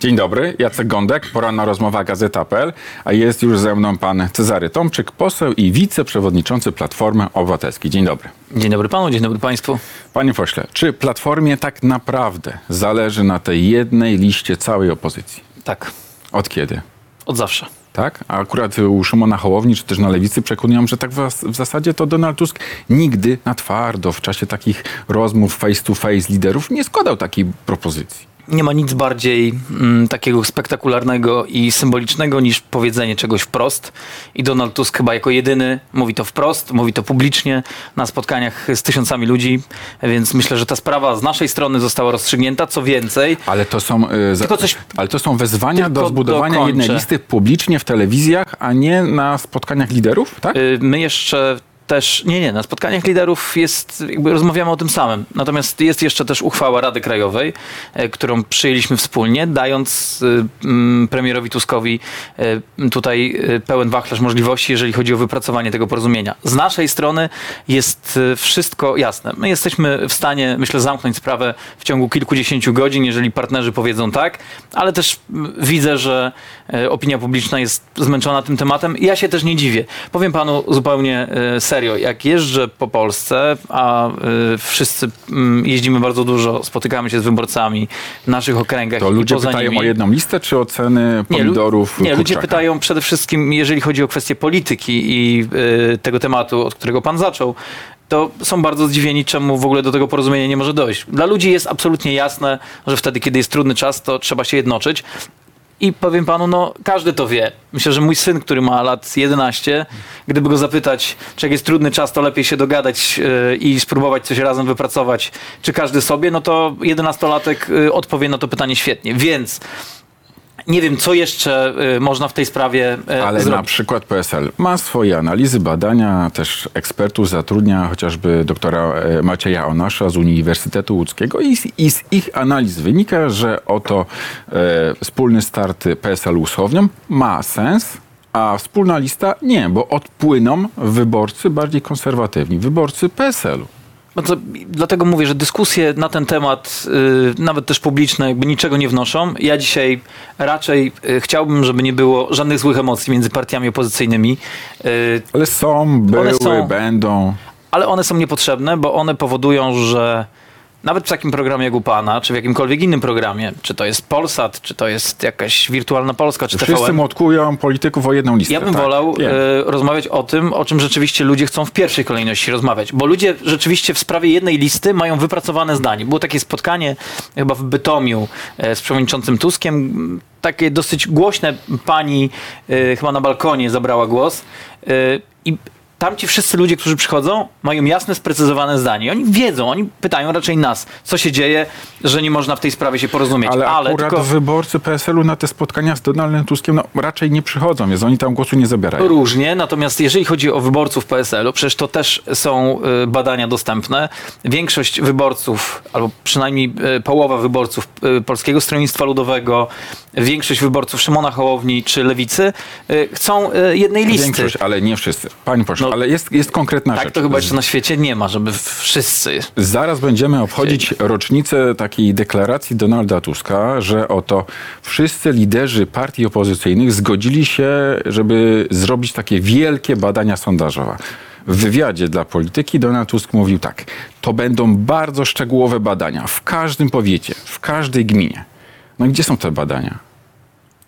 Dzień dobry, Jacek Gądek, poranna rozmowa Gazeta.pl, a jest już ze mną pan Cezary Tomczyk, poseł i wiceprzewodniczący Platformy Obywatelskiej. Dzień dobry. Dzień dobry panu, dzień dobry państwu. Panie pośle, czy Platformie tak naprawdę zależy na tej jednej liście całej opozycji? Tak, Od kiedy? od zawsze. Tak? A akurat u Szymona Hołowni, czy też na Lewicy przekonują, że tak w, w zasadzie to Donald Tusk nigdy na twardo w czasie takich rozmów face to face liderów nie składał takiej propozycji. Nie ma nic bardziej mm, takiego spektakularnego i symbolicznego niż powiedzenie czegoś wprost. I Donald Tusk chyba jako jedyny mówi to wprost, mówi to publicznie na spotkaniach z tysiącami ludzi, więc myślę, że ta sprawa z naszej strony została rozstrzygnięta. Co więcej, Ale to są, y, za, Tylko coś- ale to są wezwania do zbudowania dokończę. jednej listy publicznie w telewizjach, a nie na spotkaniach liderów, tak? y, my jeszcze też, nie, nie, na spotkaniach liderów jest, jakby rozmawiamy o tym samym. Natomiast jest jeszcze też uchwała Rady Krajowej, e, którą przyjęliśmy wspólnie, dając mm, premierowi Tuskowi e, tutaj e, pełen wachlarz możliwości, jeżeli chodzi o wypracowanie tego porozumienia. Z naszej strony jest e, wszystko jasne. My jesteśmy w stanie, myślę, zamknąć sprawę w ciągu kilkudziesięciu godzin, jeżeli partnerzy powiedzą tak, ale też widzę, że e, opinia publiczna jest zmęczona tym tematem. Ja się też nie dziwię. Powiem panu zupełnie e, serio, jak jeżdżę po Polsce, a e, wszyscy mm, jeździmy bardzo dużo, spotykamy się z wyborcami w naszych okręgach To ludzie pytają nimi. o jedną listę, czy o ceny Nie, pomidorów Nie, ludzie kurczaka? pytają przede wszystkim, jeżeli chodzi o kwestię polityki i y, tego tematu, od którego pan zaczął, to są bardzo zdziwieni, czemu w ogóle do tego porozumienia nie może dojść. Dla ludzi jest absolutnie jasne, że wtedy, kiedy jest trudny czas, to trzeba się jednoczyć. I powiem panu, no każdy to wie. Myślę, że mój syn, który ma lat 11, gdyby go zapytać, czy jak jest trudny czas, to lepiej się dogadać yy, i spróbować coś razem wypracować, czy każdy sobie, no to 11-latek yy, odpowie na to pytanie świetnie. Więc nie wiem, co jeszcze y, można w tej sprawie y, Ale na zrobić. przykład PSL ma swoje analizy, badania, też ekspertów zatrudnia chociażby doktora e, Macieja Onasza z Uniwersytetu Łódzkiego i, z- i z ich analiz wynika, że oto e, wspólny start PSL-u z ma sens, a wspólna lista nie, bo odpłyną wyborcy bardziej konserwatywni, wyborcy PSL-u. No to, dlatego mówię, że dyskusje na ten temat, y, nawet też publiczne, jakby niczego nie wnoszą. Ja dzisiaj raczej y, chciałbym, żeby nie było żadnych złych emocji między partiami opozycyjnymi. Y, Ale są, były, są. będą. ale one są niepotrzebne, bo one powodują, że nawet w takim programie jak u pana, czy w jakimkolwiek innym programie, czy to jest Polsat, czy to jest jakaś wirtualna Polska, czy Wszyscy TVN, młotkują polityków o jedną listę. Ja bym tak, wolał wiem. e, rozmawiać o tym, o czym rzeczywiście ludzie chcą w pierwszej kolejności rozmawiać. Bo ludzie rzeczywiście w sprawie jednej listy mają wypracowane zdanie. Było takie spotkanie chyba w Bytomiu e, z przewodniczącym Tuskiem. Takie dosyć głośne pani e, chyba na balkonie zabrała głos. E, I tamci wszyscy ludzie, którzy przychodzą, mają jasne, sprecyzowane zdanie. Oni wiedzą, oni pytają raczej nas, co się dzieje, że nie można w tej sprawie się porozumieć. Ale, akurat tylko... wyborcy PSL-u na te spotkania z Donaldem Tuskiem no, raczej nie przychodzą, więc oni tam głosu nie zabierają. Różnie, natomiast jeżeli chodzi o wyborców PSL-u, przecież to też są y, badania dostępne. Większość wyborców, albo przynajmniej y, połowa wyborców y, Polskiego Stronnictwa Ludowego, większość wyborców Szymona Hołowni czy Lewicy chcą jednej listy. Większość, ale nie wszyscy. Pani pośle, No, ale jest, jest konkretna Tak rzecz. to chyba jeszcze na świecie nie ma, żeby wszyscy. Zaraz będziemy obchodzić rocznicę takiej deklaracji Donalda Tuska, że oto wszyscy liderzy partii opozycyjnych zgodzili się, żeby zrobić takie wielkie badania sondażowe. W wywiadzie dla polityki Donald Tusk mówił tak: To będą bardzo szczegółowe badania w każdym powiecie, w każdej gminie. No i gdzie są te badania?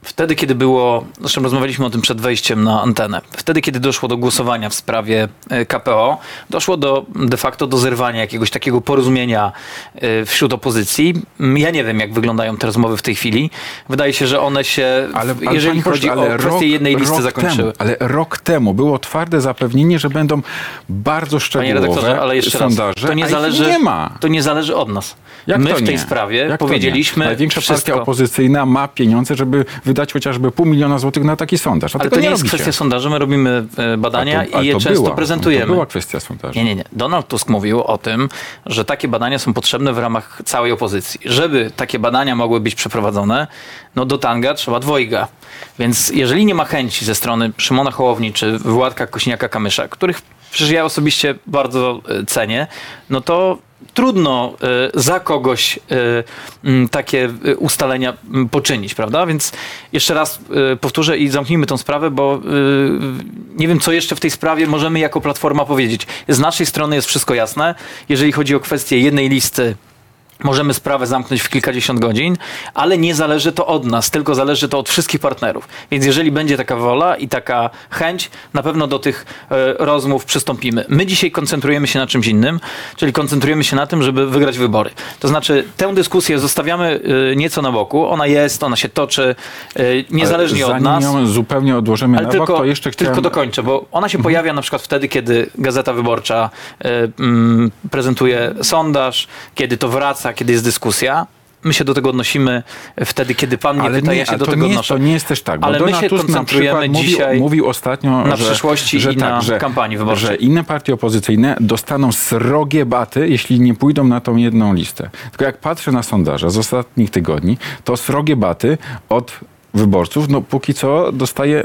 Wtedy, kiedy było, zresztą rozmawialiśmy o tym przed wejściem na antenę, wtedy, kiedy doszło do głosowania w sprawie e, KPO, doszło do de facto do zerwania jakiegoś takiego porozumienia e, wśród opozycji. Ja nie wiem, jak wyglądają te rozmowy w tej chwili. Wydaje się, że one się, Ale, ale jeżeli panie chodzi o kwestię jednej listy, rok zakończyły. Temu, ale rok temu było twarde zapewnienie, że będą bardzo Panie szczegółowe redaktorze, ale jeszcze sondaże, raz, to nie zależy, nie ma. to nie zależy od nas. Jak My w tej sprawie Jak powiedzieliśmy Największa wszystko. partia opozycyjna ma pieniądze, żeby wydać chociażby pół miliona złotych na taki sondaż. A Ale to nie nie jest robicie. kwestia sondażu, my robimy e, badania to- i je to często była, prezentujemy. To była kwestia sondażu. Nie, nie, nie. Donald Tusk mówił o tym, że takie badania są potrzebne w ramach całej opozycji. Żeby takie badania mogły być przeprowadzone, no do tanga trzeba dwojga. Więc jeżeli nie ma chęci ze strony Szymona Hołowni czy Władka Kośniaka-Kamysza, których przecież ja osobiście bardzo e, cenię, no to trudno e, za kogoś e, takie e, ustalenia poczynić, prawda? Więc jeszcze raz powtórzę i zamknijmy tą sprawę, bo nie wiem, co jeszcze w tej sprawie możemy jako Platforma powiedzieć. Z naszej strony jest wszystko jasne. Jeżeli chodzi o kwestię jednej listy, Możemy sprawę zamknąć w kilkadziesiąt godzin, ale nie zależy to od nas, tylko zależy to od wszystkich partnerów. Więc jeżeli będzie taka wola i taka chęć, na pewno do tych e, rozmów przystąpimy. My dzisiaj koncentrujemy się na czymś innym, czyli koncentrujemy się na tym, żeby wygrać wybory. To znaczy, tę dyskusję zostawiamy e, nieco na boku. Ona jest, ona się toczy, e, niezależnie Ale od nas. Ją zupełnie odłożymy Ale na tylko, bok, to jeszcze chciałem... tylko dokończę, bo ona się pojawia na przykład wtedy, kiedy Gazeta Wyborcza mm, prezentuje sondaż, kiedy to wraca, kiedy jest dyskusja. My się do tego odnosimy wtedy, kiedy pan mnie Ale pyta, nie, ja się do tego nie odnoszę. to nie jest też tak, bo Ale my Donald się Tusk na koncentrujemy przykład dzisiaj mówił, mówił ostatnio, na że, przyszłości że i tak, na że, kampanii wyborczej. że inne partie opozycyjne dostaną srogie baty, jeśli nie pójdą na tą jedną listę. Tylko jak patrzę na sondaże z ostatnich tygodni, to srogie baty od wyborców, no póki co dostaje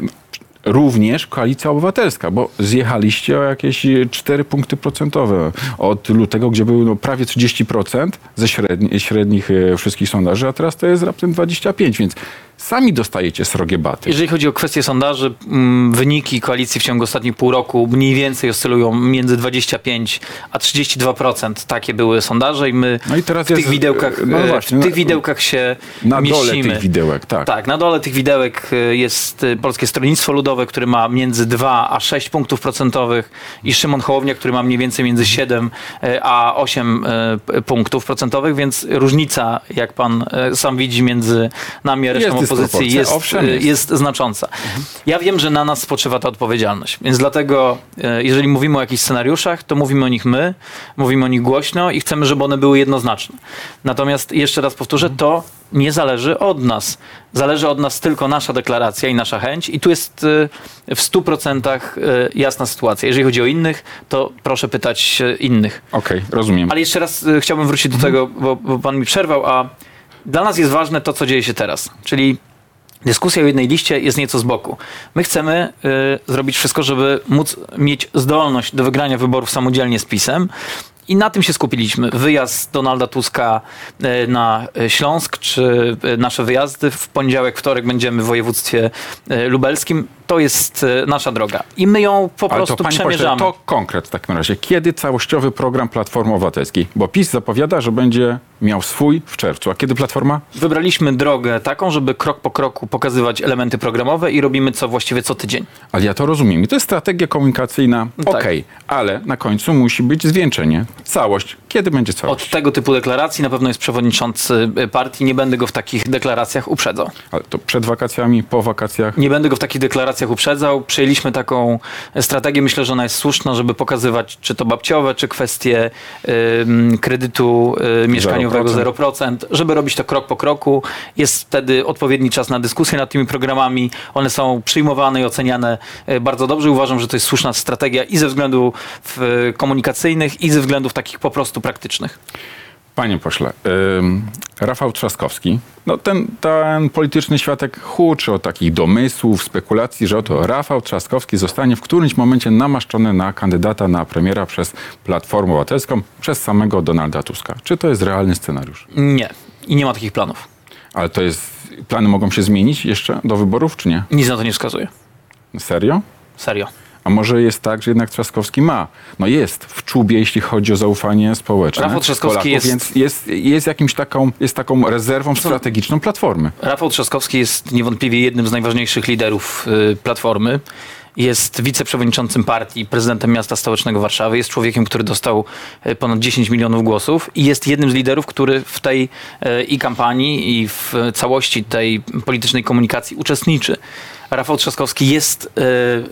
również Koalicja Obywatelska, bo zjechaliście o jakieś 4 punkty procentowe od lutego, gdzie było no prawie 30% ze średni, średnich e, wszystkich sondaży, a teraz to jest raptem 25%, więc sami dostajecie srogie baty. Jeżeli chodzi o kwestię sondaży, mm, wyniki koalicji w ciągu ostatnich pół roku mniej więcej oscylują między 25 a 32%. Takie były sondaże i my No i teraz w tych jest, widełkach, no e, właśnie, w tych widełkach się Na mieścimy. dole tych widełek, tak. Tak, na dole tych widełek y, jest Polskie Stronnictwo Ludowe, które ma między 2 a 6 punktów procentowych i Szymon Hołownia, który ma mniej więcej między 7 y, a 8 y, p- punktów procentowych, więc różnica, jak pan sam widzi, między nami a resztą Dysproporcja, jest, owszem, y, jest. jest znacząca. Ja wiem, że na nas spoczywa ta odpowiedzialność, więc dlatego, y, jeżeli mówimy o jakichś scenariuszach, to mówimy o nich my, mówimy o nich głośno i chcemy, żeby one były jednoznaczne. Natomiast jeszcze raz powtórzę, to nie zależy od nas. Zależy od nas tylko nasza deklaracja i nasza chęć i tu jest y, w 100% y, jasna sytuacja. Jeżeli chodzi o innych, to proszę pytać innych. Okej, rozumiem. Ale jeszcze raz chciałbym wrócić do tego, bo, bo pan mi przerwał, a dla nas jest ważne to, co dzieje się teraz. Czyli dyskusja o jednej liście jest nieco z boku. My chcemy y, zrobić wszystko, żeby móc mieć zdolność do wygrania wyborów samodzielnie z PiSem. I na tym się skupiliśmy. Wyjazd Donalda Tuska y, na y, Śląsk, czy y, nasze wyjazdy. W poniedziałek, wtorek będziemy w województwie lubelskim. To jest nasza droga. I my ją po Ale prostu to, przemierzamy. Pośle, to konkret w takim razie. Kiedy całościowy program Platformy Obywatelskiej? Bo PiS zapowiada, że będzie miał swój w czerwcu. A kiedy Platforma? Wybraliśmy drogę taką, żeby krok po kroku pokazywać elementy programowe i robimy co właściwie co tydzień. Ale ja to rozumiem. I to jest strategia komunikacyjna. tak. Okej, ale na końcu musi być zwieńczenie. Całość. Kiedy będzie całość? Od tego typu deklaracji na pewno jest przewodniczący partii. Nie będę go w takich deklaracjach uprzedzał. Ale to przed wakacjami, po wakacjach? Nie będę go w takich deklaracjach uprzedzał. Przyjęliśmy taką strategię, myślę, że ona jest słuszna, żeby pokazywać czy to babciowe, czy kwestie kredytu y, mieszkaniowego 0%. 0%, żeby robić to krok po kroku. Jest wtedy odpowiedni czas na dyskusję nad tymi programami. One są przyjmowane i oceniane y, bardzo dobrze. Uważam, że to jest słuszna strategia i ze względów y, komunikacyjnych, i ze względów takich po prostu praktycznych. Panie pośle, Rafał Trzaskowski, no ten, ten polityczny światek huczy o takich domysłów, spekulacji, że oto Rafał Trzaskowski zostanie w którymś momencie namaszczony na kandydata na premiera przez Platformę Obywatelską, przez samego Donalda Tuska. Czy to jest realny scenariusz? Nie. I nie ma takich planów. Ale to jest, plany mogą się zmienić jeszcze do wyborów, czy nie? Nic na to nie wskazuje. Serio? Serio. A może jest tak, że jednak Trzaskowski ma, no jest w czubie, jeśli chodzi o zaufanie społeczne Rafał Trzaskowski Polaków, jest- więc jest, jest jakimś taką, jest taką rezerwą strategiczną Platformy. Rafał Trzaskowski jest niewątpliwie jednym z najważniejszych liderów y, Platformy. Jest wiceprzewodniczącym partii, prezydentem miasta stołecznego Warszawy. Jest człowiekiem, który dostał y, ponad 10 milionów głosów i jest jednym z liderów, który w tej y, i kampanii, i w całości tej politycznej komunikacji uczestniczy. Rafał Trzaskowski jest y,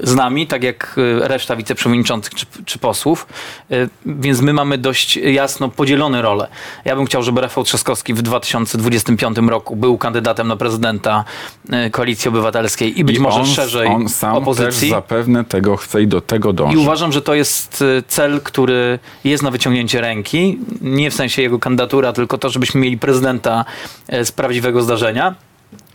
z nami, tak jak y, reszta wiceprzewodniczących czy, czy posłów, y, więc my mamy dość jasno podzielone role. Ja bym chciał, żeby Rafał Trzaskowski w 2025 roku był kandydatem na prezydenta Koalicji Obywatelskiej i być I może on, szerzej on sam opozycji. też zapewne tego chce i do tego dąży. I uważam, że to jest cel, który jest na wyciągnięcie ręki. Nie w sensie jego kandydatura, tylko to, żebyśmy mieli prezydenta z prawdziwego zdarzenia.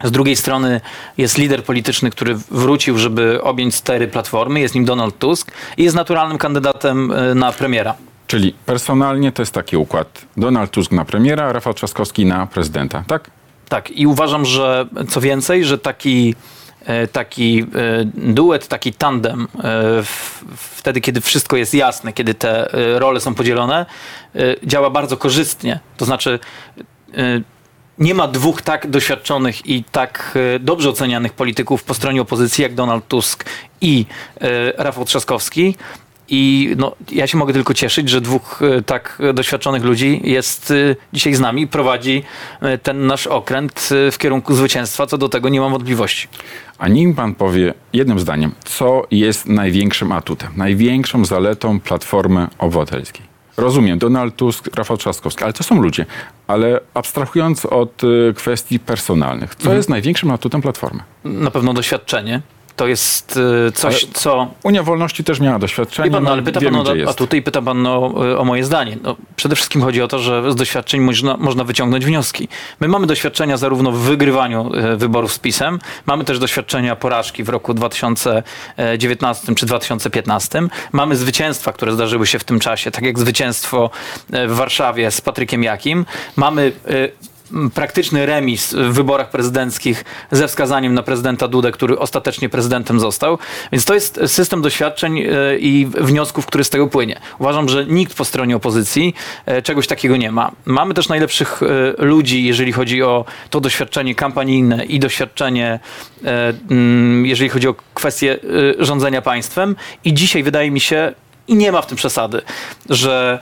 Z drugiej strony jest lider polityczny, który wrócił, żeby objąć stery platformy. Jest nim Donald Tusk i jest naturalnym kandydatem y, na premiera. Czyli personalnie to jest taki układ. Donald Tusk na premiera, Rafał Trzaskowski na prezydenta, tak? Tak, i uważam, że co więcej, że taki, e, taki e, duet, taki tandem, e, w- wtedy, kiedy wszystko jest jasne, kiedy te e, role są podzielone, e, działa bardzo korzystnie. To znaczy, e, nie ma dwóch tak doświadczonych i tak e, dobrze ocenianych polityków po stronie opozycji jak Donald Tusk i e, Rafał Trzaskowski. I no, ja się mogę tylko cieszyć, że dwóch e, tak doświadczonych ludzi jest dzisiaj z nami, prowadzi ten nasz okręt w kierunku zwycięstwa. Co do tego nie mam wątpliwości. A nim pan powie jednym zdaniem, co jest największym atutem, największą zaletą Platformy Obywatelskiej. Rozumiem, Donald Tusk, Rafał Trzaskowski, ale to są ludzie. Ale abstrahując od y, kwestii personalnych, co jest największym atutem Platformy? Na pewno doświadczenie. To jest e, coś, Ale- co Unia Wolności też miała doświadczenie. Wie pan, no, ale no, pyta wiemy, pan o atuty i pyta pan o, o moje zdanie. No, przede wszystkim chodzi o to, że z doświadczeń można, można wyciągnąć wnioski. My mamy doświadczenia zarówno w wygrywaniu e, wyborów z PiSem, mamy też doświadczenia porażki w roku 2019 czy 2015. Mamy zwycięstwa, które zdarzyły się w tym czasie, tak jak zwycięstwo e, w Warszawie z Patrykiem Jakim. Mamy praktyczny remis w wyborach prezydenckich ze wskazaniem na prezydenta Dudę, który ostatecznie prezydentem został. Więc to jest system doświadczeń e, i wniosków, który z tego płynie. Uważam, że nikt po stronie opozycji e, czegoś takiego nie ma. Mamy też najlepszych e, ludzi, jeżeli chodzi o to doświadczenie kampanijne i doświadczenie, jeżeli chodzi o kwestie rządzenia państwem. I dzisiaj wydaje mi się, i nie ma w tym przesady, że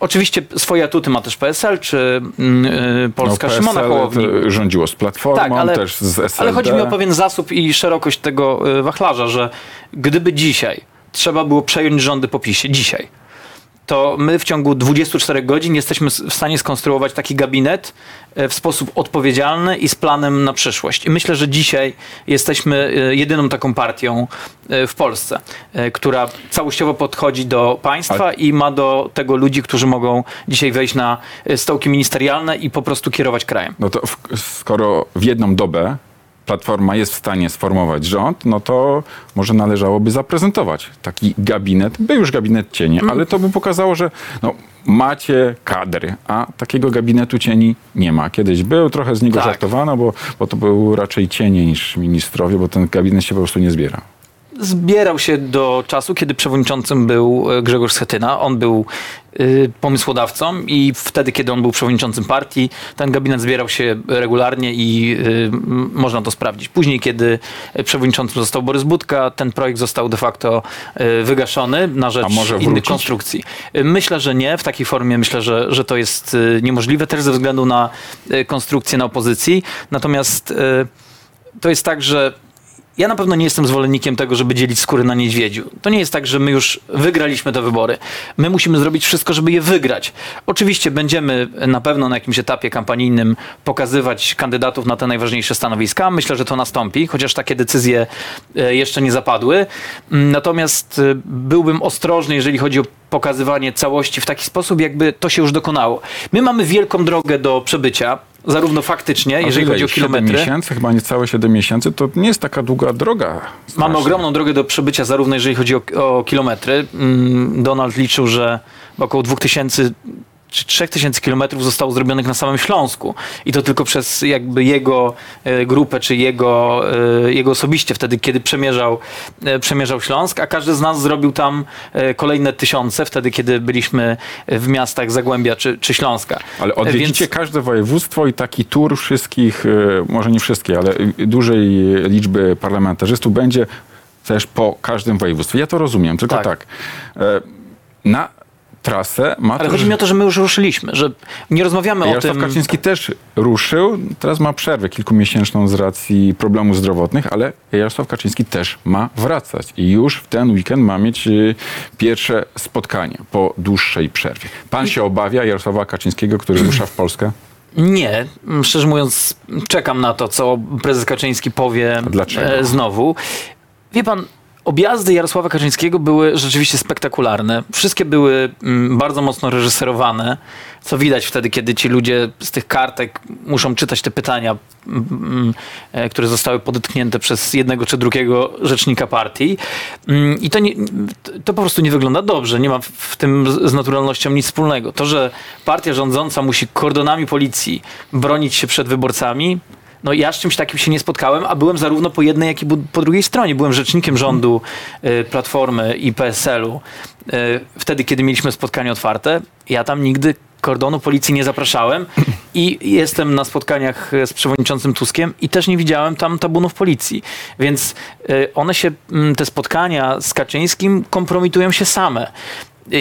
Oczywiście swoje atuty ma też PSL czy mm, y, Polska no, Szymona PSL Hołowni. to rządziło z Platformą, Tak, ale- też z SLD. Ale chodzi mi o pewien zasób i szerokość tego y, wachlarza, że gdyby dzisiaj trzeba było przejąć rządy po PiSie, dzisiaj, to my w ciągu 24 godzin jesteśmy w stanie skonstruować taki gabinet e, w sposób odpowiedzialny i z planem na przyszłość. I myślę, że dzisiaj jesteśmy e, jedyną taką partią e, w Polsce, która całościowo podchodzi do państwa i ma do tego ludzi, którzy mogą dzisiaj wejść na stołki ministerialne i po prostu kierować krajem. No to w, skoro w jedną dobę Platforma jest w stanie sformować rząd, no to może należałoby zaprezentować taki gabinet. Był już gabinet cieni, Mm. ale to by pokazało, że no, macie kadry, a takiego gabinetu cieni nie ma. Kiedyś był, trochę z niego Tak. żartowano, bo, bo to był raczej cienie niż ministrowie, bo ten gabinet się po prostu nie zbiera. Zbierał się do czasu, kiedy przewodniczącym był e, Grzegorz Schetyna. On był y, pomysłodawcą i wtedy, kiedy on był przewodniczącym partii, ten gabinet zbierał się regularnie i m, można to sprawdzić. Później, kiedy przewodniczącym został Borys Budka, ten projekt został de facto wygaszony na rzecz innych wrócić? konstrukcji. Myślę, że nie. W takiej formie myślę, że, że to jest niemożliwe, też ze względu na konstrukcję na opozycji. Natomiast to jest tak, że ja na pewno nie jestem zwolennikiem tego, żeby dzielić skóry na niedźwiedziu. To nie jest tak, że my już wygraliśmy te wybory. My musimy zrobić wszystko, żeby je wygrać. Oczywiście będziemy na pewno na jakimś etapie kampanijnym pokazywać kandydatów na te najważniejsze stanowiska. Myślę, że to nastąpi, chociaż takie decyzje e, jeszcze nie zapadły. Mm, Natomiast e, byłbym ostrożny, jeżeli chodzi o pokazywanie całości w taki sposób, jakby to się już dokonało. My mamy wielką drogę do przebycia, zarówno faktycznie, A jeżeli chodzi o kilometry. miesięcy, chyba niecałe 7 miesięcy, to nie jest taka długa droga. Mamy strasznie. ogromną drogę do przebycia, zarówno jeżeli chodzi o, o kilometry. Mm, Donald liczył, że około 2000 czy 3000 kilometrów zostało zrobionych na samym Śląsku. I to tylko przez jakby jego e, grupę, czy jego, e, jego osobiście wtedy, kiedy przemierzał, e, przemierzał Śląsk, a każdy z nas zrobił tam kolejne tysiące, wtedy, kiedy byliśmy w miastach Zagłębia czy, czy Śląska. Ale odwiedzicie Więc każde województwo i taki tur wszystkich, może nie wszystkie, ale dużej liczby parlamentarzystów będzie też po każdym województwie. Ja to rozumiem, tylko Tak. tak. Na trasę ma ale też- chodzi mi o to, że my już ruszyliśmy, że nie rozmawiamy o Jarosław tym... Kaczyński też ruszył, teraz ma przerwę kilkumiesięczną z racji problemów zdrowotnych, ale Jarosław Kaczyński też ma wracać i już w ten weekend ma mieć e, pierwsze spotkanie po dłuższej przerwie. Pan się obawia Jarosława Kaczyńskiego, który rusza w Polskę? Nie, szczerze mówiąc, czekam na to, co prezes Kaczyński powie dlaczego? e, znowu. Wie pan, Objazdy Jarosława Kaczyńskiego były rzeczywiście spektakularne. Wszystkie były mm, bardzo mocno reżyserowane, co widać wtedy, kiedy ci ludzie z tych kartek muszą czytać te pytania, mm, mm, e, które zostały podytknięte przez jednego czy drugiego rzecznika partii. I to, nie, to po prostu nie wygląda dobrze. Nie ma w tym z naturalnością nic wspólnego. To, że partia rządząca musi kordonami policji bronić się przed wyborcami, no ja z czymś takim się nie spotkałem, a byłem zarówno po jednej, jak i po drugiej stronie. Byłem rzecznikiem rządu y, Platformy i PSL-u y, wtedy, kiedy mieliśmy spotkanie otwarte. Ja tam nigdy kordonu policji nie zapraszałem i jestem na spotkaniach y, z przewodniczącym Tuskiem i też nie widziałem tam tabunów policji. Więc y, one się, mm, te spotkania z Kaczyńskim kompromitują się same.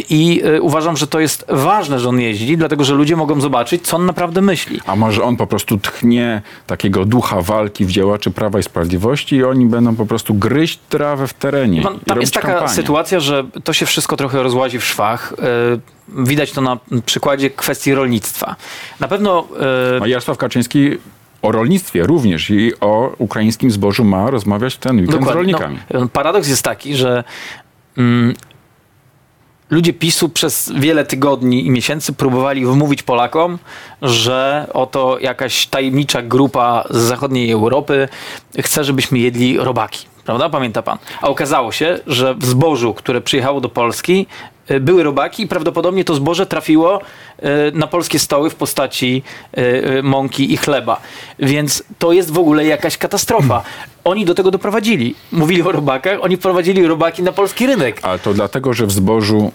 I y, uważam, że to jest ważne, że on jeździ, dlatego że ludzie mogą zobaczyć, co on naprawdę myśli. A może on po prostu tchnie takiego ducha walki w działaczy Prawa i Sprawiedliwości i oni będą po prostu gryźć trawę w terenie. Pan, No, tam jest taka kampanię. sytuacja, że to się wszystko trochę rozłazi w szwach. Yy, Widać to na przykładzie kwestii rolnictwa. Na pewno A Jarosław Kaczyński o rolnictwie również i o ukraińskim zbożu ma rozmawiać ten weekend z Dokładnie. rolnikami. No, paradoks jest taki, że mm, ludzie PiSu przez wiele tygodni i miesięcy próbowali wmówić Polakom, że oto jakaś tajemnicza grupa z zachodniej Europy chce, żebyśmy jedli robaki. Prawda? Pamięta pan? A okazało się, że w zbożu, które przyjechało do Polski, y, były robaki i prawdopodobnie to zboże trafiło na polskie stoły w postaci y, y, mąki i chleba. Więc to jest w ogóle jakaś katastrofa. Oni do tego doprowadzili. Mówili o robakach, oni wprowadzili robaki na polski rynek. Ale to dlatego, że w zbożu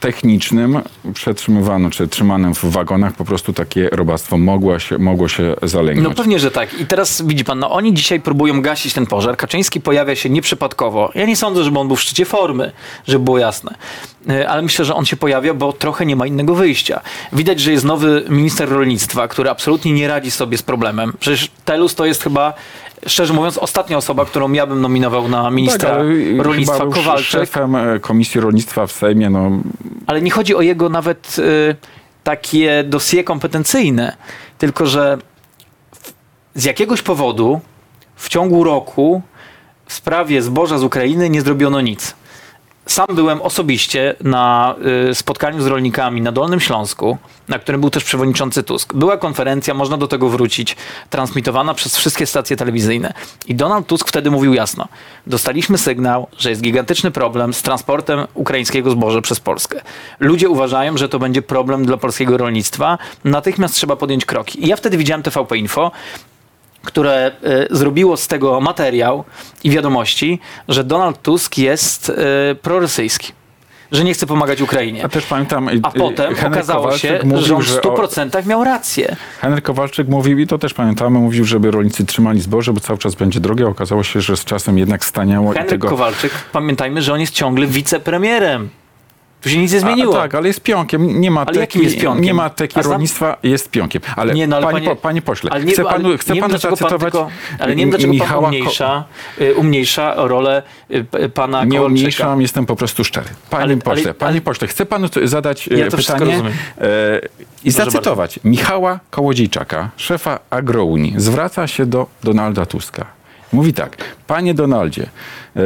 technicznym przetrzymywano, czy trzymanym w wagonach po prostu takie robactwo mogło się, mogło się No zalęgnąć. pewnie, że tak. I teraz widzi pan, no oni dzisiaj próbują gasić ten pożar. Kaczyński pojawia się nieprzypadkowo. Ja nie sądzę, żeby on był w szczycie formy, żeby było jasne. E, Ale myślę, że on się pojawia, bo trochę nie ma innego wyjścia. Widać, że jest nowy minister rolnictwa, który absolutnie nie radzi sobie z problemem. Przecież Telus to jest chyba, szczerze mówiąc, ostatnia osoba, którą ja bym nominował na ministra Tak, rolnictwa chyba Kowalczyk. szefem e, Komisji Rolnictwa w Sejmie, no Ale nie chodzi o jego nawet y, takie dosie kompetencyjne, tylko że w, z jakiegoś powodu w ciągu roku w sprawie zboża z Ukrainy nie zrobiono nic. Sam byłem osobiście na y, spotkaniu z rolnikami na Dolnym Śląsku, na którym był też przewodniczący Tusk. Była konferencja, można do tego wrócić, transmitowana przez wszystkie stacje telewizyjne. I Donald Tusk wtedy mówił jasno: Dostaliśmy sygnał, że jest gigantyczny problem z transportem ukraińskiego zboża przez Polskę. Ludzie uważają, że to będzie problem dla polskiego rolnictwa. Natychmiast trzeba podjąć kroki. I ja wtedy widziałem TVP Info, które y, zrobiło z tego materiał i wiadomości, że Donald Tusk jest y, prorosyjski. Że nie chce pomagać Ukrainie. a też pamiętam... e, A potem Henryk okazało Kowalczyk się, mówił, że on w o- 100% miał rację. Henryk Kowalczyk mówił, i to też pamiętamy, mówił, żeby rolnicy trzymali zboże, bo cały czas będzie drogie. Okazało się, że z czasem jednak staniało i Henryk tego... Kowalczyk, pamiętajmy, że on jest ciągle wicepremierem. Tu się nic nie zmieniło. A, tak, ale jest pionkiem. Nie ma Ale teki, jest pionkiem? Nie ma teki rolnictwa, jest pionkiem. Ale, Nie, no, ale panie, panie- po, panie pośle, Ale nie, chcę panu, ale chcę panu dlaczego pan zacytować tylko, ale nie wiem, dlaczego Michała pan umniejsza, y, umniejsza rolę y, pana Nie Kowalczyka. umniejszam, jestem po prostu szczery. Panie Ale- pośle, ale- panie pośle, chcę panu zadać e, Ja pytanie e, i Proszę zacytować. Michała Kołodziejczaka, szefa Agrounii, zwraca się do Donalda Tuska. Mówi tak, panie Donaldzie, e,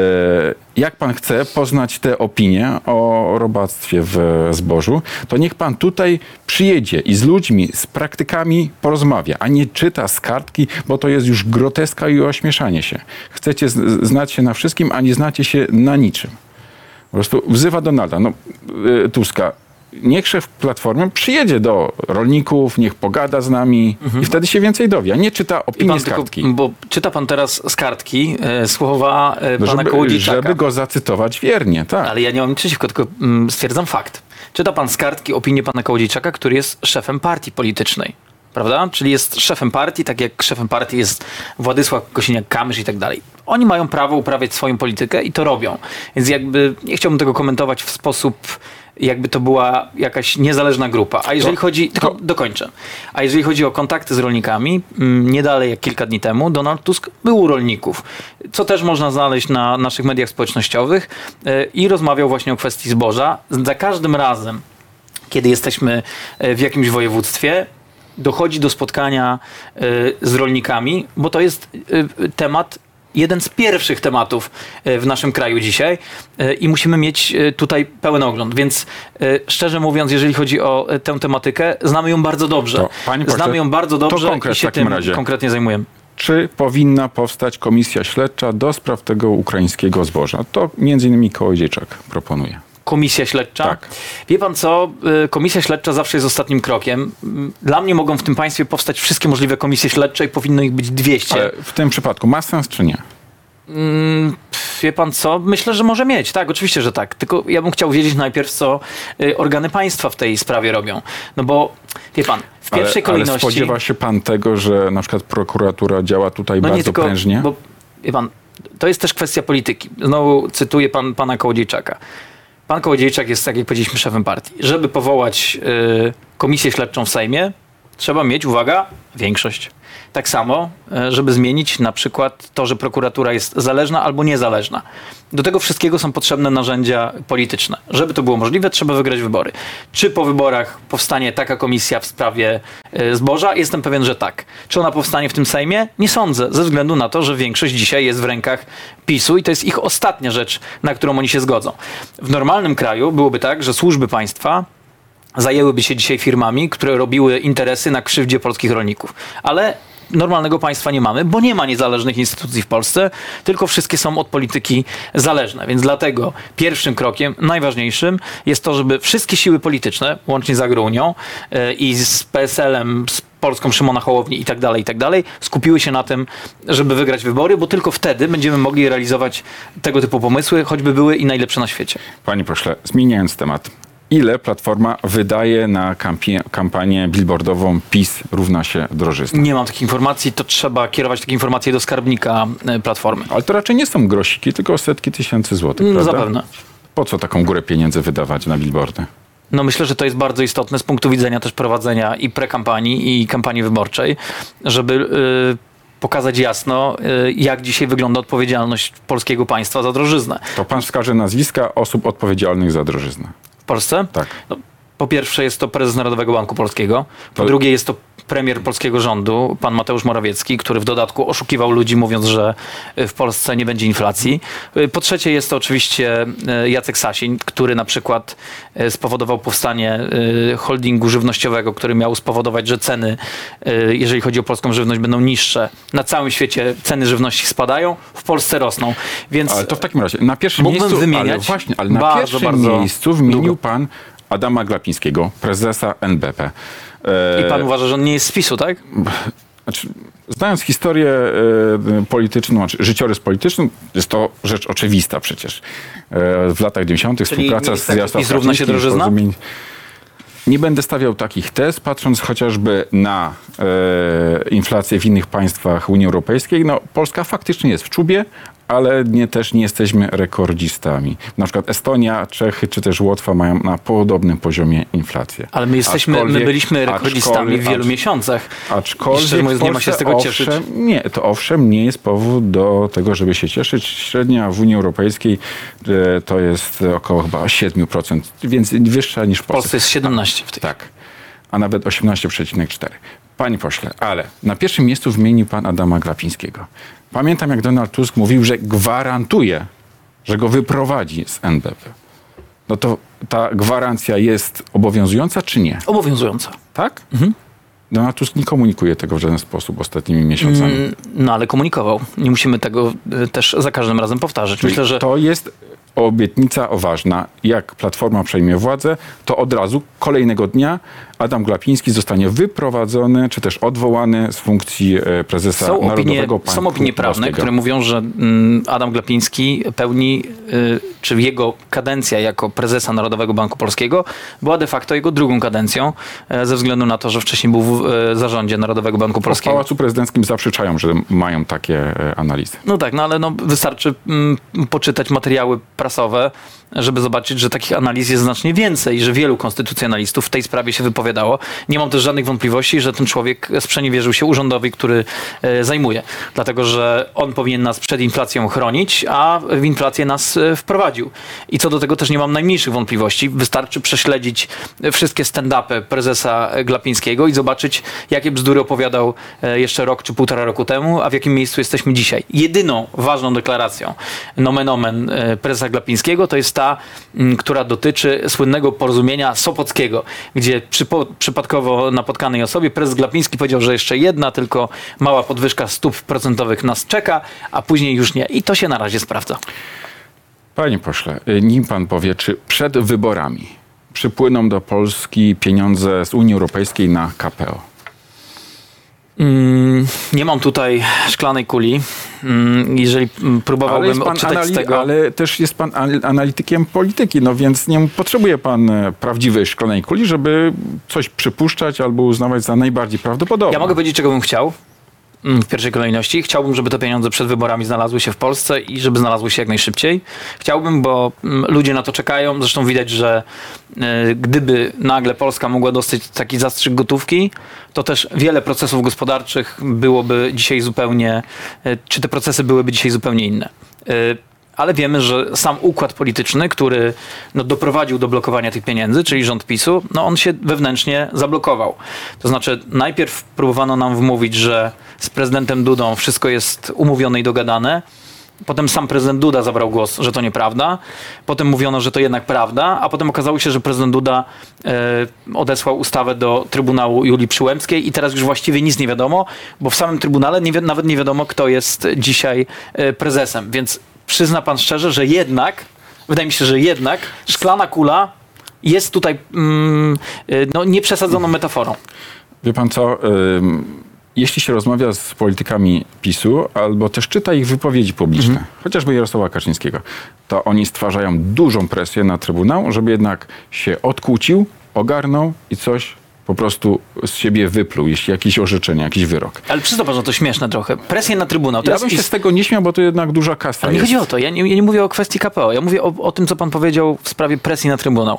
jak pan chce poznać te opinie o robactwie w zbożu, to niech pan tutaj przyjedzie i z ludźmi, z praktykami porozmawia, a nie czyta z kartki, bo to jest już groteska i ośmieszanie się. Chcecie znać się na wszystkim, a nie znacie się na niczym. Po prostu wzywa Donalda, no, y, Tuska. Niech szef Platformy przyjedzie do rolników, niech pogada z nami i wtedy się więcej dowie. a Nie czyta Mhm. Opinii z tylko, kartki. bo czyta pan teraz z kartki e, słowa e, No, pana żeby, Kołodziejczaka. żeby go zacytować wiernie, tak. Ale ja nie mam nic przeciwko, tylko mm, stwierdzam fakt. Czyta pan z kartki opinię pana Kołodziejczaka, który jest szefem partii politycznej. Prawda? Czyli jest szefem partii, tak jak szefem partii jest Władysław Kosiniak-Kamysz i tak dalej. Oni mają prawo uprawiać swoją politykę i to robią. Więc jakby nie chciałbym tego komentować w sposób, jakby to była jakaś niezależna grupa. A jeżeli To- chodzi, tylko to- dokończę. A jeżeli chodzi o kontakty z rolnikami, mm, nie dalej jak kilka dni temu Donald Tusk był u rolników, co też można znaleźć na naszych mediach społecznościowych e, i rozmawiał właśnie o kwestii zboża. Za każdym razem, kiedy jesteśmy e, w jakimś województwie, dochodzi do spotkania e, z rolnikami, bo to jest temat jeden z pierwszych tematów e, w naszym kraju dzisiaj e, i musimy mieć e, tutaj pełen ogląd. Więc szczerze mówiąc, jeżeli chodzi o tę tematykę, znamy ją bardzo dobrze. To, panie znamy ją bardzo dobrze konkret i się tym razie. konkretnie zajmujemy. Czy powinna powstać komisja śledcza do spraw tego ukraińskiego zboża? To między innymi Kołodziejczak proponuje. Komisja śledcza. Tak. Wie pan co? Y, Komisja śledcza zawsze jest ostatnim krokiem. Dla mnie mogą w tym państwie powstać wszystkie możliwe komisje śledcze i powinno ich być 200. Ale w tym przypadku ma sens czy nie? Mm, Wie pan co? Myślę, że może mieć. Tak, oczywiście, że tak. Tylko ja bym chciał wiedzieć najpierw, co y, organy państwa w tej sprawie robią. No bo, wie pan, w Ale, pierwszej ale kolejności... spodziewa się pan tego, że na przykład prokuratura działa tutaj no bardzo nie tylko, prężnie? bo wie pan, to jest też kwestia polityki. Znowu cytuję pan, pana Kołodziejczaka. Pan Kołodziejczak jest, tak jak powiedzieliśmy, szefem partii. Żeby powołać y, komisję śledczą w Sejmie, trzeba mieć, uwaga, większość. Tak samo, y, żeby zmienić na przykład to, że prokuratura jest zależna albo niezależna. Do tego wszystkiego są potrzebne narzędzia polityczne. Żeby to było możliwe, trzeba wygrać wybory. Czy po wyborach powstanie taka komisja w sprawie y, zboża? Jestem pewien, że tak. Czy ona powstanie w tym Sejmie? Nie sądzę, ze względu na to, że większość dzisiaj jest w rękach PiSu i to jest ich ostatnia rzecz, na którą oni się zgodzą. W normalnym kraju byłoby tak, że służby państwa zajęłyby się dzisiaj firmami, które robiły interesy na krzywdzie polskich rolników. Ale normalnego państwa nie mamy, bo nie ma niezależnych instytucji w Polsce, tylko wszystkie są od polityki zależne. Więc dlatego pierwszym krokiem, najważniejszym jest to, żeby wszystkie siły polityczne, łącznie z Agrounią e, i z PSL-em, z Polską Szymona Hołowni i tak dalej, i tak dalej, skupiły się na tym, żeby wygrać wybory, bo tylko wtedy będziemy mogli realizować tego typu pomysły, choćby były i najlepsze na świecie. Panie pośle, zmieniając temat. Ile Platforma wydaje na kampie, kampanię billboardową PiS równa się drożyzna? Nie mam takich informacji, to trzeba kierować takie informacje do skarbnika e, Platformy. Ale to raczej nie są grosiki, tylko setki tysięcy złotych, No prawda? zapewne. Po co taką górę pieniędzy wydawać na billboardy? No myślę, że to jest bardzo istotne z punktu widzenia też prowadzenia i prekampanii, i kampanii wyborczej, żeby y, pokazać jasno, y, jak dzisiaj wygląda odpowiedzialność polskiego państwa za drożyznę. To pan wskaże nazwiska osób odpowiedzialnych za drożyznę. Polsce? Tak. No, po pierwsze jest to prezes Narodowego Banku Polskiego, po To- drugie jest to premier polskiego rządu, pan Mateusz Morawiecki, który w dodatku oszukiwał ludzi, mówiąc, że y, w Polsce nie będzie inflacji. Y, Po trzecie jest to oczywiście y, Jacek Sasin, który na przykład spowodował powstanie holdingu żywnościowego, który miał spowodować, że ceny, jeżeli chodzi o polską żywność, będą niższe. Na całym świecie ceny żywności spadają, w Polsce rosną. Więc Ale to w takim razie, na pierwszym Mógłbym miejscu, wymieniać ale właśnie, ale na bardzo, pierwszym bardzo miejscu wymienił długo. pan Adama Glapińskiego, prezesa NBP. E, i pan uważa, że on nie jest z PiSu, tak? Znaczy, znając historię e, polityczną, znaczy życiorys polityczny, jest to rzecz oczywista przecież. E, w latach 90. współpraca z Jarosławem PiS równa się drożyzna? Nie będę stawiał takich tez, patrząc chociażby na e, inflację w innych państwach Unii Europejskiej. No, Polska faktycznie jest w czubie, ale nie, też nie jesteśmy rekordzistami. Na przykład Estonia, Czechy czy też Łotwa mają na podobnym poziomie inflację. Ale my jesteśmy, my byliśmy rekordzistami w wielu acz- miesiącach. Aczkolwiek szczerze mówiąc, w nie ma się z tego Polsce, cieszyć. Owszem, nie, to owszem nie jest powód do tego, żeby się cieszyć. Średnia w Unii Europejskiej e, to jest około chyba 7%, więc wyższa niż w W Polsce. Polsce jest 17 w tej Tak, a nawet 18,4. Panie pośle, ale na pierwszym miejscu wymienił pan Adama Glapińskiego. Pamiętam, jak Donald Tusk mówił, że gwarantuje, że go wyprowadzi z NBP. No to ta gwarancja jest obowiązująca, czy nie? Obowiązująca. Tak? Donald Tusk nie komunikuje tego w żaden sposób ostatnimi miesiącami. Mm, No ale komunikował. Nie musimy tego y, też za każdym razem powtarzać. Myślę, że To jest obietnica ważna. Jak Platforma przejmie władzę, to od razu kolejnego dnia Adam Glapiński zostanie wyprowadzony, czy też odwołany z funkcji e, prezesa są opinie, Narodowego Banku są opinie prawne, Polskiego. które mówią, że mm, Adam Glapiński pełni, y, czy jego kadencja jako prezesa Narodowego Banku Polskiego była de facto jego drugą kadencją, e, ze względu na to, że wcześniej był w e, zarządzie Narodowego Banku W Polskiego. Pałacu Prezydenckim zaprzeczają, że mają takie analizy. No tak, no ale no, wystarczy mm, poczytać materiały prasowe żeby zobaczyć, że takich analiz jest znacznie więcej i że wielu konstytucjonalistów w tej sprawie się wypowiadało. Nie mam też żadnych wątpliwości, że ten człowiek sprzeniewierzył się urzędowi, który e, zajmuje. Dlatego, że on powinien nas przed inflacją chronić, a w inflację nas e, wprowadził. I co do tego też nie mam najmniejszych wątpliwości. Wystarczy prześledzić wszystkie stand-upy prezesa Glapińskiego i zobaczyć, jakie bzdury opowiadał e, jeszcze rok czy półtora roku temu, a w jakim miejscu jesteśmy dzisiaj. Jedyną ważną deklaracją nomen omen e, prezesa Glapińskiego to jest ta, która dotyczy słynnego porozumienia Sopockiego, gdzie przypo, przypadkowo napotkanej osobie prezes Glapiński powiedział, że jeszcze jedna tylko mała podwyżka stóp procentowych nas czeka, a później już nie. I to się na razie sprawdza. Panie pośle, nim pan powie, czy przed wyborami przypłyną do Polski pieniądze z Unii Europejskiej na KPO? Mm, nie mam tutaj szklanej kuli. Mm, jeżeli próbowałbym odczytać z tego... Ale też jest pan analitykiem polityki, no więc nie potrzebuje pan e, prawdziwej szklanej kuli, żeby coś przypuszczać albo uznawać za najbardziej prawdopodobne. Ja mogę powiedzieć, czego bym chciał. Mm, w pierwszej kolejności. Chciałbym, żeby te pieniądze przed wyborami znalazły się w Polsce i żeby znalazły się jak najszybciej. Chciałbym, bo mm, ludzie na to czekają. Zresztą widać, że e, gdyby nagle Polska mogła dostać taki zastrzyk gotówki, to też wiele procesów gospodarczych byłoby dzisiaj zupełnie, e, czy te procesy byłyby dzisiaj zupełnie inne e, ale wiemy, że sam układ polityczny, który no, doprowadził do blokowania tych pieniędzy, czyli rząd PiSu, no, on się wewnętrznie zablokował. To znaczy, najpierw próbowano nam wmówić, że z prezydentem Dudą wszystko jest umówione i dogadane. Potem sam prezydent Duda zabrał głos, że to nieprawda. Potem mówiono, że to jednak prawda, a potem okazało się, że prezydent Duda e, odesłał ustawę do Trybunału Julii Przyłębskiej i teraz już właściwie nic nie wiadomo, bo w samym Trybunale nie nawet nie wiadomo, kto jest dzisiaj e, prezesem. Więc przyzna pan szczerze, że jednak, wydaje mi się, że jednak szklana kula jest tutaj mm, y, no, nieprzesadzoną metaforą. Wie pan co? jeśli się rozmawia z politykami PiSu, albo też czyta ich wypowiedzi publiczne, mhm. chociażby Jarosława Kaczyńskiego, to oni stwarzają dużą presję na Trybunał, żeby jednak się odkłócił, ogarnął i coś po prostu z siebie wypluł, jeśli jakieś orzeczenie, jakiś wyrok. Ale przyznam pan, że to śmieszne trochę. Presję na Trybunał. Teraz ja bym się z tego nie śmiał, bo to jednak duża kasa Ale nie chodzi o to. Ja nie, ja nie mówię o kwestii KPO. Ja mówię o, o tym, co pan powiedział w sprawie presji na Trybunał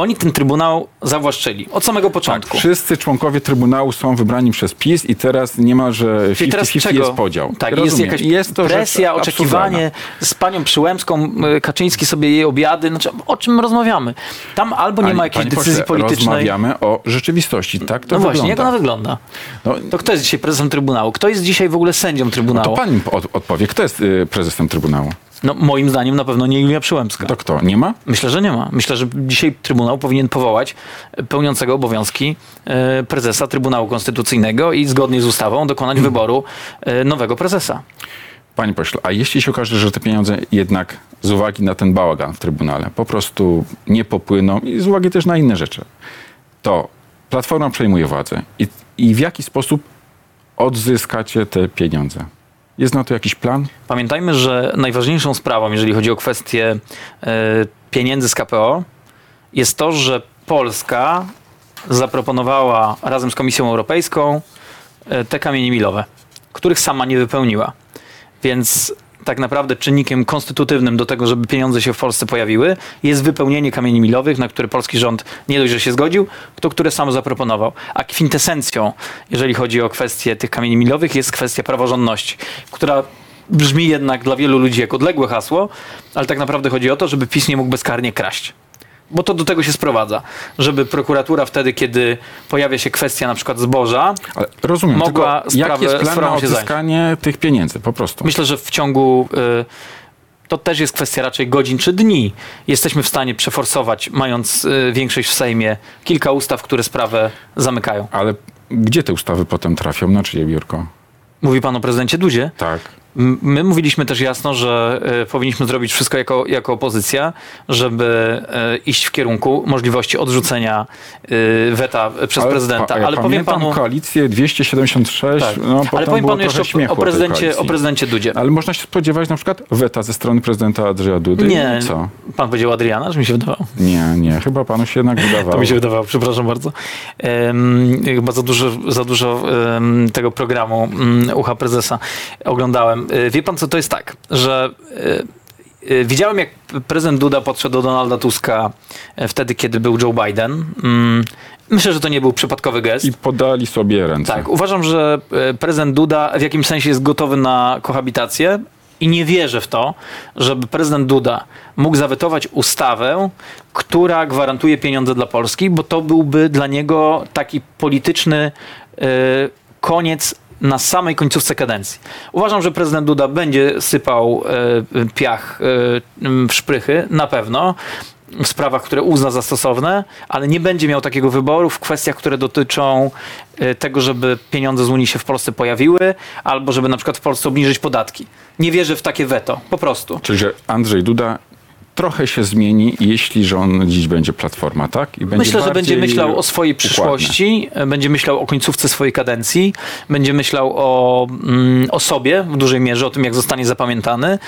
oni ten Trybunał zawłaszczyli od samego początku. Tak, wszyscy członkowie Trybunału są wybrani przez PiS i teraz niemalże 50-50 jest podział. Tak, jest jakaś jest to presja, oczekiwanie z panią Przyłębską, e, Kaczyński sobie jej obiady. Znaczy, o czym rozmawiamy? Tam albo nie ma jakiejś decyzji pośle, politycznej. Rozmawiamy o rzeczywistości, tak to No wygląda. właśnie, jak ona wygląda? No, to kto jest dzisiaj prezesem Trybunału? Kto jest dzisiaj w ogóle sędzią Trybunału? No to pani odpowie, kto jest y, prezesem Trybunału? No, moim zdaniem na pewno nie Julia Przyłębska. To kto? Nie ma? Myślę, że nie ma. Myślę, że dzisiaj Trybunał powinien powołać pełniącego obowiązki e, prezesa Trybunału Konstytucyjnego i zgodnie z ustawą dokonać hmm. wyboru e, nowego prezesa. Panie pośle, a jeśli się okaże, że te pieniądze jednak z uwagi na ten bałagan w Trybunale po prostu nie popłyną i z uwagi też na inne rzeczy, to Platforma przejmuje władzę i, i w jaki sposób odzyskacie te pieniądze? Jest na to jakiś plan? Pamiętajmy, że najważniejszą sprawą, jeżeli chodzi o kwestię y, pieniędzy z KPO, jest to, że Polska zaproponowała razem z Komisją Europejską y, te kamienie milowe, których sama nie wypełniła. Więc tak naprawdę czynnikiem konstytutywnym do tego, żeby pieniądze się w Polsce pojawiły, jest wypełnienie kamieni milowych, na które polski rząd nie dość, że się zgodził, to które sam zaproponował. A kwintesencją, jeżeli chodzi o kwestię tych kamieni milowych, jest kwestia praworządności, która brzmi jednak dla wielu ludzi jak odległe hasło, ale tak naprawdę chodzi o to, żeby PiS nie mógł bezkarnie kraść bo to do tego się sprowadza, żeby prokuratura wtedy, kiedy pojawia się kwestia na przykład zboża, Ale rozumiem, mogła sprawę, jaki jest plan na odzyskanie tych pieniędzy po prostu? Myślę, że w ciągu y, to też jest kwestia raczej godzin czy dni. Jesteśmy w stanie przeforsować, mając y, większość w Sejmie, kilka ustaw, które sprawę zamykają. Ale gdzie te ustawy potem trafią? Na czyje biurko? Mówi pan o prezydencie Dudzie? Tak. My mówiliśmy też jasno, że e, powinniśmy zrobić wszystko jako, jako opozycja, żeby e, iść w kierunku możliwości odrzucenia e, weta przez ale, prezydenta. ale powiem panu. koalicję 276. Tak. No, ale powiem panu jeszcze o, o, prezydencie, o prezydencie Dudzie. Ale można się spodziewać na przykład weta ze strony prezydenta Andrzeja Dudy. Nie. Co? Pan powiedział Adriana, że mi się wydawało? Nie, nie. Chyba panu się jednak wydawało. to mi się wydawało, przepraszam bardzo. Um, chyba za dużo, za dużo um, tego programu um, Ucha Prezesa oglądałem. Y, wie pan, co to jest tak, że y, y, widziałem, jak prezydent Duda podszedł do Donalda Tuska e, wtedy, kiedy był Joe Biden. Mm, Myślę, że to nie był przypadkowy gest. I podali sobie ręce. Tak, uważam, że e, prezydent Duda w jakimś sensie jest gotowy na kohabitację i nie wierzę w to, żeby prezydent Duda mógł zawetować ustawę, która gwarantuje pieniądze dla Polski, bo to byłby dla niego taki polityczny e, koniec na samej końcówce kadencji. Uważam, że prezydent Duda będzie sypał e, piach e, w szprychy, na pewno, w sprawach, które uzna za stosowne, ale nie będzie miał takiego wyboru w kwestiach, które dotyczą e, tego, żeby pieniądze z Unii się w Polsce pojawiły, albo żeby na przykład w Polsce obniżyć podatki. Nie wierzę w takie weto, po prostu. Czyli, że Andrzej Duda trochę się zmieni, jeśli rządzić będzie Platforma, tak? I będzie Myślę, że będzie myślał o swojej przyszłości, e, będzie myślał o końcówce swojej kadencji, będzie myślał o, mm, o sobie w dużej mierze, o tym, jak zostanie zapamiętany.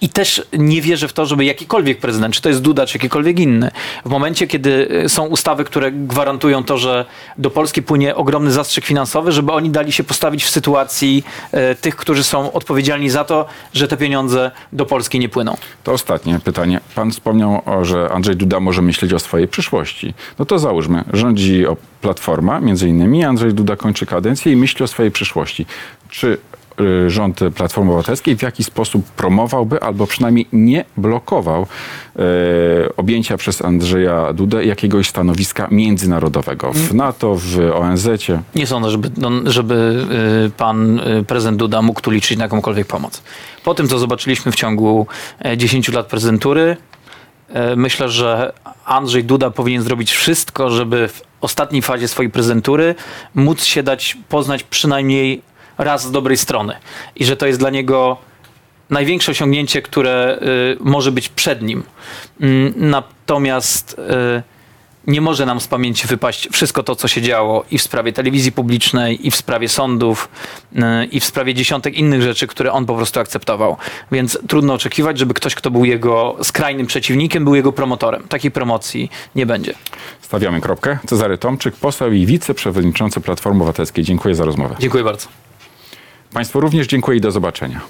I też nie wierzę w to, żeby jakikolwiek prezydent, czy to jest Duda, czy jakikolwiek inny, w momencie, kiedy e, są ustawy, które gwarantują to, że do Polski płynie ogromny zastrzyk finansowy, żeby oni dali się postawić w sytuacji e, tych, którzy są odpowiedzialni za to, że te pieniądze do Polski nie płyną. To ostatnie pytanie. Pan wspomniał, o, że Andrzej Duda może myśleć o swojej przyszłości. No to załóżmy, rządzi Platforma, między innymi, Andrzej Duda kończy kadencję i myśli o swojej przyszłości. Czy rząd Platformy Obywatelskiej w jakiś sposób promowałby albo przynajmniej nie blokował e, objęcia przez Andrzeja Dudę jakiegoś stanowiska międzynarodowego w NATO, w ONZ-cie? Nie sądzę, żeby, no, żeby y, pan y, prezydent Duda mógł tu liczyć na jakąkolwiek pomoc. Po tym, co zobaczyliśmy w ciągu e, 10 lat prezydentury, e, myślę, że Andrzej Duda powinien zrobić wszystko, żeby w ostatniej fazie swojej prezydentury móc się dać poznać przynajmniej raz z dobrej strony. I że to jest dla niego największe osiągnięcie, które y, może być przed nim. Mm, Natomiast y, nie może nam z pamięci wypaść wszystko to, co się działo i w sprawie telewizji publicznej, i w sprawie sądów, y, i w sprawie dziesiątek innych rzeczy, które on po prostu akceptował. Więc trudno oczekiwać, żeby ktoś, kto był jego skrajnym przeciwnikiem, był jego promotorem. Takiej promocji nie będzie. Stawiamy kropkę. Cezary Tomczyk, poseł i wiceprzewodniczący Platformy Obywatelskiej. Dziękuję za rozmowę. Dziękuję bardzo. Państwu również dziękuję i do zobaczenia.